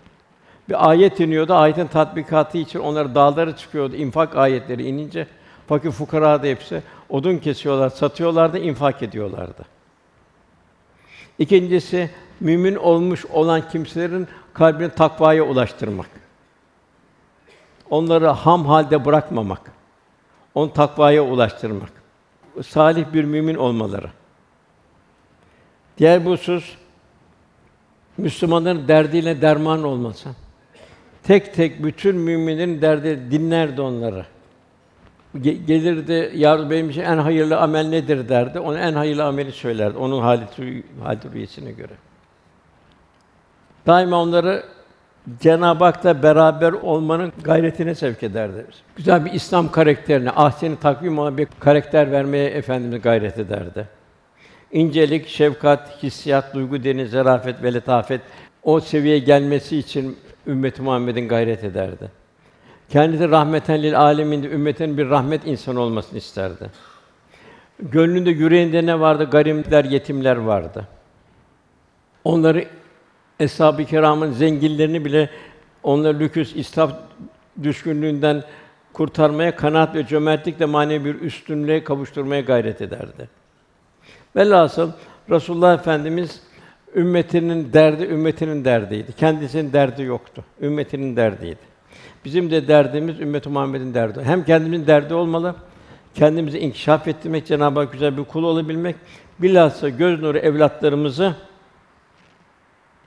Bir ayet iniyordu, ayetin tatbikatı için onları dağlara çıkıyordu. infak ayetleri inince fakir fukara da hepsi odun kesiyorlar, satıyorlardı, infak ediyorlardı. İkincisi mümin olmuş olan kimselerin kalbini takvaya ulaştırmak. Onları ham halde bırakmamak. Onu takvaya ulaştırmak. Salih bir mümin olmaları. Diğer bir husus Müslümanların derdiyle derman olması. Tek tek bütün müminlerin derdi dinlerdi onları. Ge- gelirdi, yar benim için en hayırlı amel nedir derdi. Ona en hayırlı ameli söylerdi. Onun hali rüyesine göre. Daima onları Cenab-ı Hak'la beraber olmanın gayretine sevk ederdi. Güzel bir İslam karakterine, ahsen takvim olan bir karakter vermeye Efendimiz gayret ederdi. İncelik, şefkat, hissiyat, duygu deniz, zarafet ve letafet o seviyeye gelmesi için ümmeti Muhammed'in gayret ederdi. Kendisi rahmeten lil âlemin ümmetin bir rahmet insanı olmasını isterdi. Gönlünde, yüreğinde ne vardı? Garimler, yetimler vardı. Onları Eshab-ı Kiram'ın zenginlerini bile onları lüküs, israf düşkünlüğünden kurtarmaya, kanaat ve cömertlikle manevi bir üstünlüğe kavuşturmaya gayret ederdi. Velhasıl Resulullah Efendimiz ümmetinin derdi ümmetinin derdiydi. Kendisinin derdi yoktu. Ümmetinin derdiydi. Bizim de derdimiz ümmet Muhammed'in derdi. Hem kendimizin derdi olmalı, kendimizi inkişaf ettirmek, Cenab-ı Hak güzel bir kul olabilmek, bilhassa göz nuru evlatlarımızı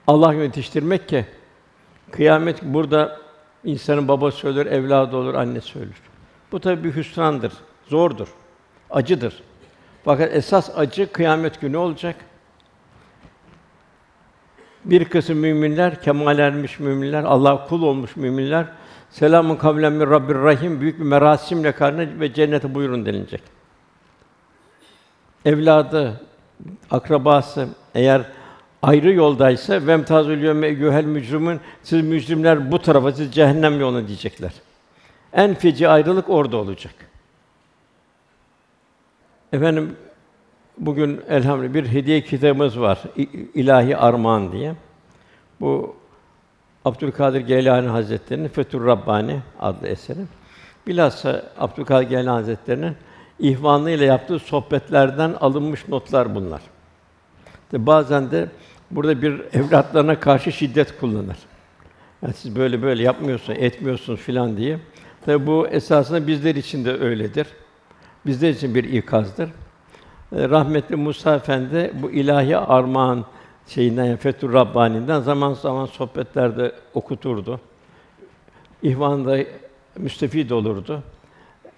Allah yetiştirmek ki kıyamet burada insanın babası ölür, evladı olur, annesi ölür. Bu tabii bir hüsrandır, zordur, acıdır. Fakat esas acı kıyamet günü olacak. Bir kısım müminler, kemal ermiş müminler, Allah kul olmuş müminler, selamun kavlen min Rabbir Rahim büyük bir merasimle karnı ve cennete buyurun denilecek. Evladı, akrabası eğer ayrı yoldaysa vemtazül yevme eyyuhel mücrimun siz mücrimler bu tarafa siz cehennem yoluna diyecekler. En feci ayrılık orada olacak. Efendim bugün elhamdülillah bir hediye kitabımız var. İlahi Armağan diye. Bu Abdülkadir Geylani Hazretleri'nin Fethur Rabbani adlı eseri. Bilhassa Abdülkadir Geylani Hazretleri'nin ihvanıyla yaptığı sohbetlerden alınmış notlar bunlar. Bazen de burada bir evlatlarına karşı şiddet kullanır. Yani siz böyle böyle yapmıyorsunuz, etmiyorsunuz filan diye. Tabi bu esasında bizler için de öyledir. Bizler için bir ikazdır. Ee, Rahmetli Musa Efendi bu ilahi armağan şeyinden yani Fethur Rabbani'den zaman zaman sohbetlerde okuturdu. İhvan'da müstefid olurdu.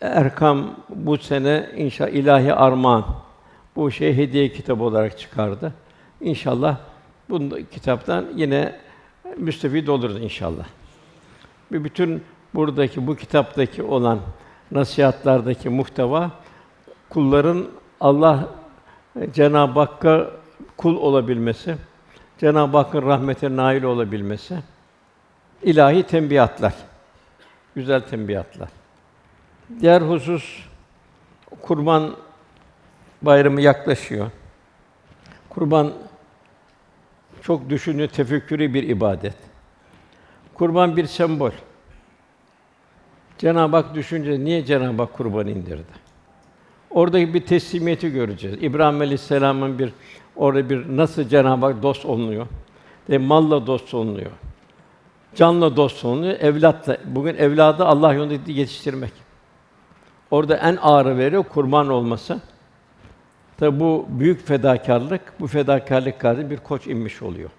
Erkam bu sene inşa ilahi armağan bu şey hediye kitabı olarak çıkardı. İnşallah bu kitaptan yine müstefid oluruz inşallah. Bir bütün buradaki bu kitaptaki olan nasihatlardaki muhteva kulların Allah Cenab-ı Hakk'a kul olabilmesi, Cenab-ı Hakk'ın rahmetine nail olabilmesi, ilahi tembihatlar, güzel tembihatlar. Diğer husus kurban bayramı yaklaşıyor. Kurban çok düşünü, tefekkürü bir ibadet. Kurban bir sembol. Cenab-ı Hak düşünce niye Cenab-ı Hak kurban indirdi? Oradaki bir teslimiyeti göreceğiz. İbrahim Aleyhisselam'ın bir orada bir nasıl Cenab-ı Hak dost olunuyor? Ve malla dost olunuyor. Canla dost olunuyor, evlatla. Bugün evladı Allah yolunda yetiştirmek. Orada en ağırı veriyor kurban olması. Tabi bu büyük fedakarlık, bu fedakarlık karşısında bir koç inmiş oluyor.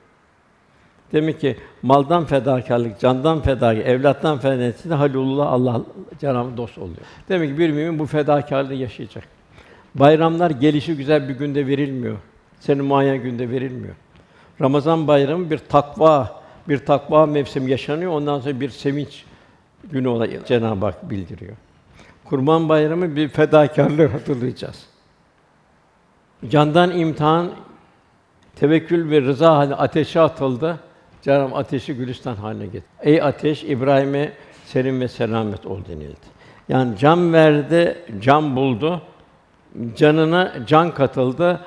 Demek ki maldan fedakarlık, candan fedakarlık, evlattan fedakarlık de Halilullah Allah Cenab-ı dost oluyor. Demek ki bir mümin bu fedakarlığı yaşayacak. Bayramlar gelişi güzel bir günde verilmiyor. Senin muayyen günde verilmiyor. Ramazan bayramı bir takva, bir takva mevsim yaşanıyor. Ondan sonra bir sevinç günü olarak Cenab-ı Hak bildiriyor. Kurban bayramı bir fedakarlığı hatırlayacağız. Candan imtihan, tevekkül ve rıza haline ateşe atıldı. Cenab-ı ateşi gülistan haline getirdi. Ey ateş İbrahim'e serin ve selamet ol denildi. Yani can verdi, can buldu. Canına can katıldı.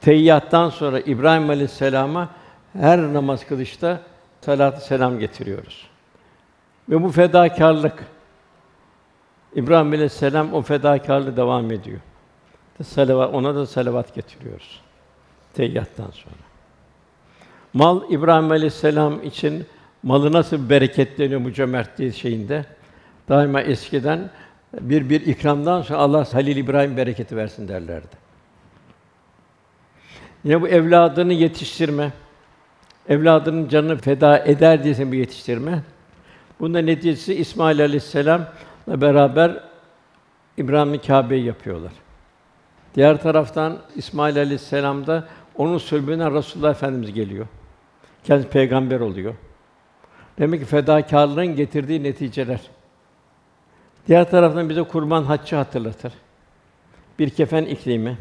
Teyyattan sonra İbrahim Aleyhisselam'a her namaz kılışta salat selam getiriyoruz. Ve bu fedakarlık İbrahim Aleyhisselam o fedakarlığı devam ediyor. Salavat, ona da salavat getiriyoruz. Teyyattan sonra. Mal İbrahim Aleyhisselam için malı nasıl bereketleniyor bu cömertliği şeyinde? Daima eskiden bir bir ikramdan sonra Allah Halil İbrahim bereketi versin derlerdi. Yine bu evladını yetiştirme, evladının canını feda eder diye bir yetiştirme. Bunda neticesi İsmail Aleyhisselam'la beraber İbrahim'in Kâbe'yi yapıyorlar. Diğer taraftan İsmail Aleyhisselam'da onun sülbünden Resulullah Efendimiz geliyor. Kendisi peygamber oluyor. Demek ki fedakârlığın getirdiği neticeler. Diğer taraftan bize kurban haccı hatırlatır. Bir kefen iklimi.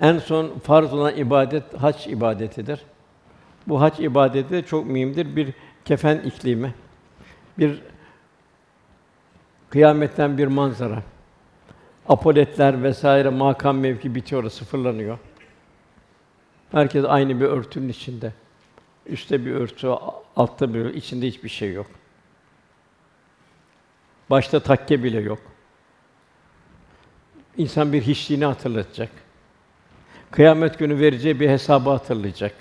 En son farz olan ibadet hac ibadetidir. Bu hac ibadeti de çok mühimdir. Bir kefen iklimi. Bir kıyametten bir manzara. Apoletler vesaire makam mevki bitiyor, sıfırlanıyor. Herkes aynı bir örtünün içinde. Üstte bir örtü, altta bir örtü, içinde hiçbir şey yok. Başta takke bile yok. İnsan bir hiçliğini hatırlatacak. Kıyamet günü vereceği bir hesabı hatırlayacak.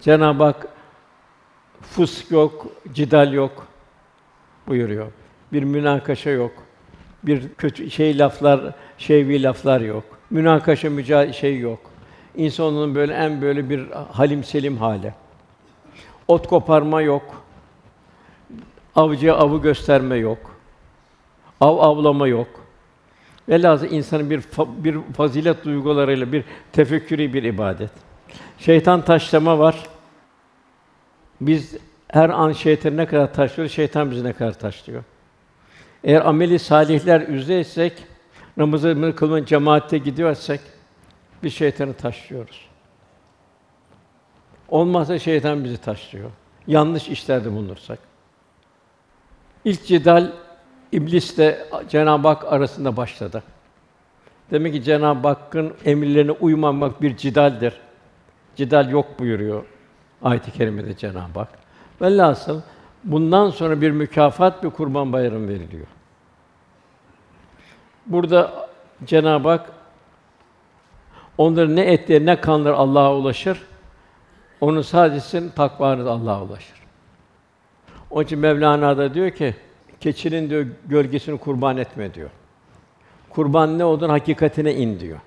Cenab-ı Hak fısk yok, cidal yok buyuruyor. Bir münakaşa yok. Bir kötü şey laflar, şeyvi laflar yok. Münakaşa müca şey yok. İnsanın böyle en böyle bir halim selim hali. Ot koparma yok. Avcıya avı gösterme yok. Av avlama yok. Velhâsıl insanın bir fa- bir fazilet duygularıyla bir tefekkürü bir ibadet. Şeytan taşlama var. Biz her an şeytanı ne kadar taşlıyoruz, şeytan bizi ne kadar taşlıyor. Eğer ameli salihler üzeysek, namazı kılmanın cemaate gidiyorsak biz şeytanı taşlıyoruz. Olmazsa şeytan bizi taşlıyor. Yanlış işlerde bulunursak. İlk cidal iblisle Cenab-ı Hak arasında başladı. Demek ki Cenab-ı Hakk'ın emirlerine uymamak bir cidaldir. Cidal yok buyuruyor ayet-i kerimede Cenab-ı Hak. Velhasıl bundan sonra bir mükafat bir kurban bayramı veriliyor. Burada Cenab-ı Hak onların ne etleri ne kanları Allah'a ulaşır. Onun sadece takvanız Allah'a ulaşır. Onun için Mevlana da diyor ki keçinin diyor gölgesini kurban etme diyor. Kurban ne olduğunu hakikatine in diyor.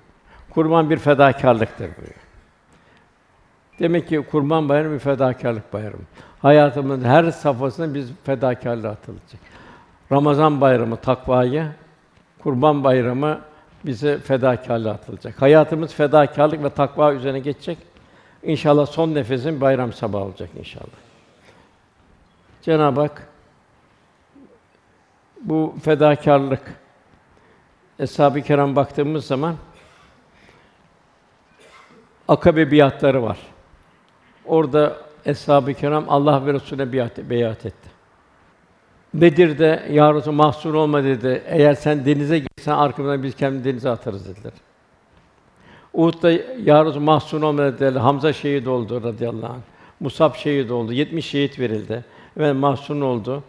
Kurban bir fedakarlıktır diyor. Demek ki Kurban Bayramı bir fedakarlık bayramı. Hayatımızın her safhasında biz fedakarlığa atılacak. Ramazan Bayramı takvayı, Kurban Bayramı bize fedakarlığa atılacak. Hayatımız fedakarlık ve takva üzerine geçecek. İnşallah son nefesin bayram sabahı olacak inşallah. Cenab-ı Hak bu fedakarlık Eshab-ı Kiram baktığımız zaman akabe biatları var. Orada Eshab-ı Kiram Allah ve Resulüne biat, beyat etti. Bedir'de ya Resulallah, mahzun olma dedi. Eğer sen denize girsen arkamdan biz kendimizi denize atarız dediler. Uhud'da ya Resulallah, mahzun olma dediler. Hamza şehit oldu radıyallahu anh. Musab şehit oldu. 70 şehit verildi. Ve mahzun oldu.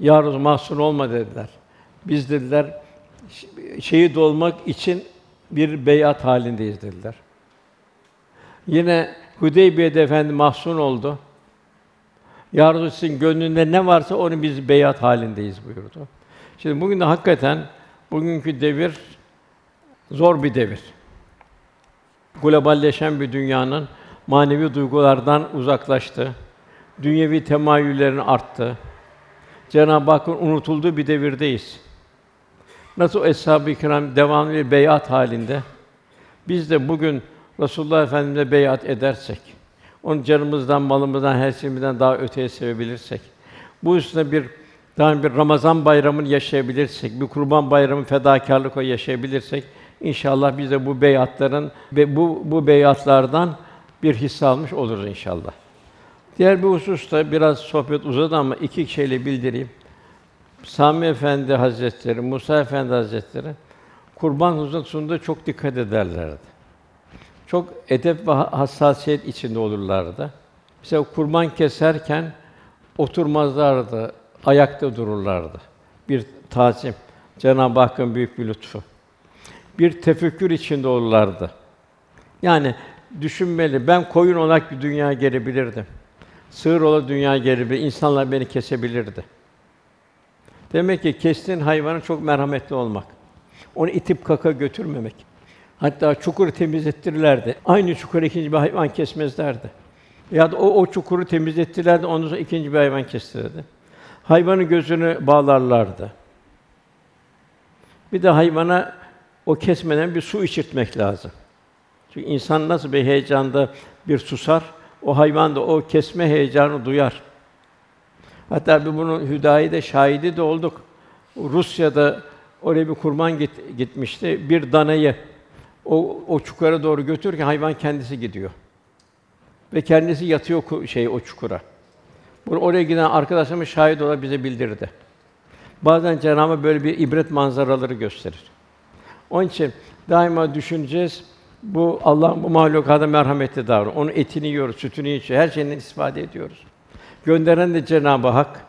Ya Resulallah, mahzun olma dediler. Biz dediler şehit olmak için bir beyat halindeyiz dediler. Yine Hudeybiye'de efendi mahzun oldu. Ya sizin gönlünde ne varsa onu biz beyat halindeyiz buyurdu. Şimdi bugün de hakikaten bugünkü devir zor bir devir. Globalleşen bir dünyanın manevi duygulardan uzaklaştı. Dünyevi temayüllerin arttı. Cenab-ı Hakk'ın unutulduğu bir devirdeyiz. Nasıl eshab-ı kiram devamlı bir beyat halinde biz de bugün Resulullah Efendimiz'e beyat edersek, onu canımızdan, malımızdan, her şeyimizden daha öteye sevebilirsek, bu üstüne bir daha bir Ramazan bayramını yaşayabilirsek, bir Kurban bayramı fedakarlık yaşayabilirsek inşallah biz de bu beyatların ve bu bu beyatlardan bir hisse almış oluruz inşallah. Diğer bir hususta biraz sohbet uzadı ama iki şeyle bildireyim. Sami Efendi Hazretleri, Musa Efendi Hazretleri kurban hususunda çok dikkat ederlerdi. Çok edep ve hassasiyet içinde olurlardı. Mesela kurban keserken oturmazlardı, ayakta dururlardı. Bir tazim, Cenab-ı Hakk'ın büyük bir lütfu. Bir tefekkür içinde olurlardı. Yani düşünmeli, ben koyun olarak bir dünya gelebilirdim. Sığır olarak dünya gelebilir, insanlar beni kesebilirdi. Demek ki kestiğin hayvanı çok merhametli olmak. Onu itip kaka götürmemek. Hatta çukuru temizlettirirlerdi. Aynı çukura ikinci bir hayvan kesmezlerdi. Ya da o, o çukuru temizlettirirlerdi, ondan sonra ikinci bir hayvan kestirirdi. Hayvanın gözünü bağlarlardı. Bir de hayvana o kesmeden bir su içirtmek lazım. Çünkü insan nasıl bir heyecanda bir susar, o hayvan da o kesme heyecanı duyar. Hatta bir bunun hüdayi de şahidi de olduk. Rusya'da oraya bir kurban git- gitmişti. Bir danayı o o çukura doğru götürürken hayvan kendisi gidiyor. Ve kendisi yatıyor şey o çukura. Bunu oraya giden arkadaşlarımız şahit olarak bize bildirdi. Bazen Cenab-ı böyle bir ibret manzaraları gösterir. Onun için daima düşüneceğiz. Bu Allah'ın bu mahlukata merhametli davranıyor. Onun etini yiyoruz, sütünü içiyoruz, her şeyinden istifade ediyoruz. Gönderen de Cenab-ı Hak.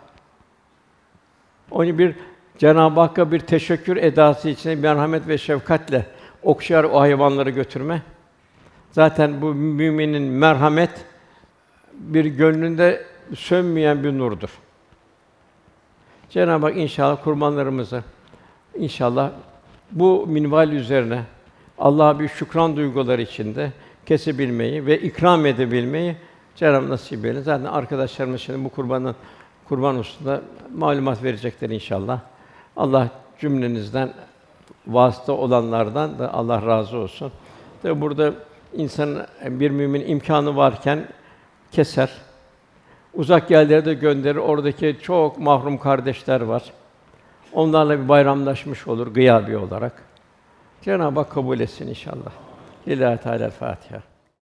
Onu bir Cenab-ı Hakk'a bir teşekkür edası içinde merhamet ve şefkatle okşar o hayvanları götürme. Zaten bu müminin merhamet bir gönlünde sönmeyen bir nurdur. Cenab-ı Hak inşallah kurbanlarımızı inşallah bu minval üzerine Allah'a bir şükran duyguları içinde kesebilmeyi ve ikram edebilmeyi Cenab-ı nasip eylesin. Zaten arkadaşlarımız şimdi bu kurbanın kurban hususunda malumat verecekler inşallah. Allah cümlenizden vasıta olanlardan da Allah razı olsun. Tabi burada insan bir mümin imkanı varken keser. Uzak yerlere de gönderir. Oradaki çok mahrum kardeşler var. Onlarla bir bayramlaşmış olur gıyabi olarak. Cenab-ı Hak kabul etsin inşallah. Lillahi Teala Fatiha.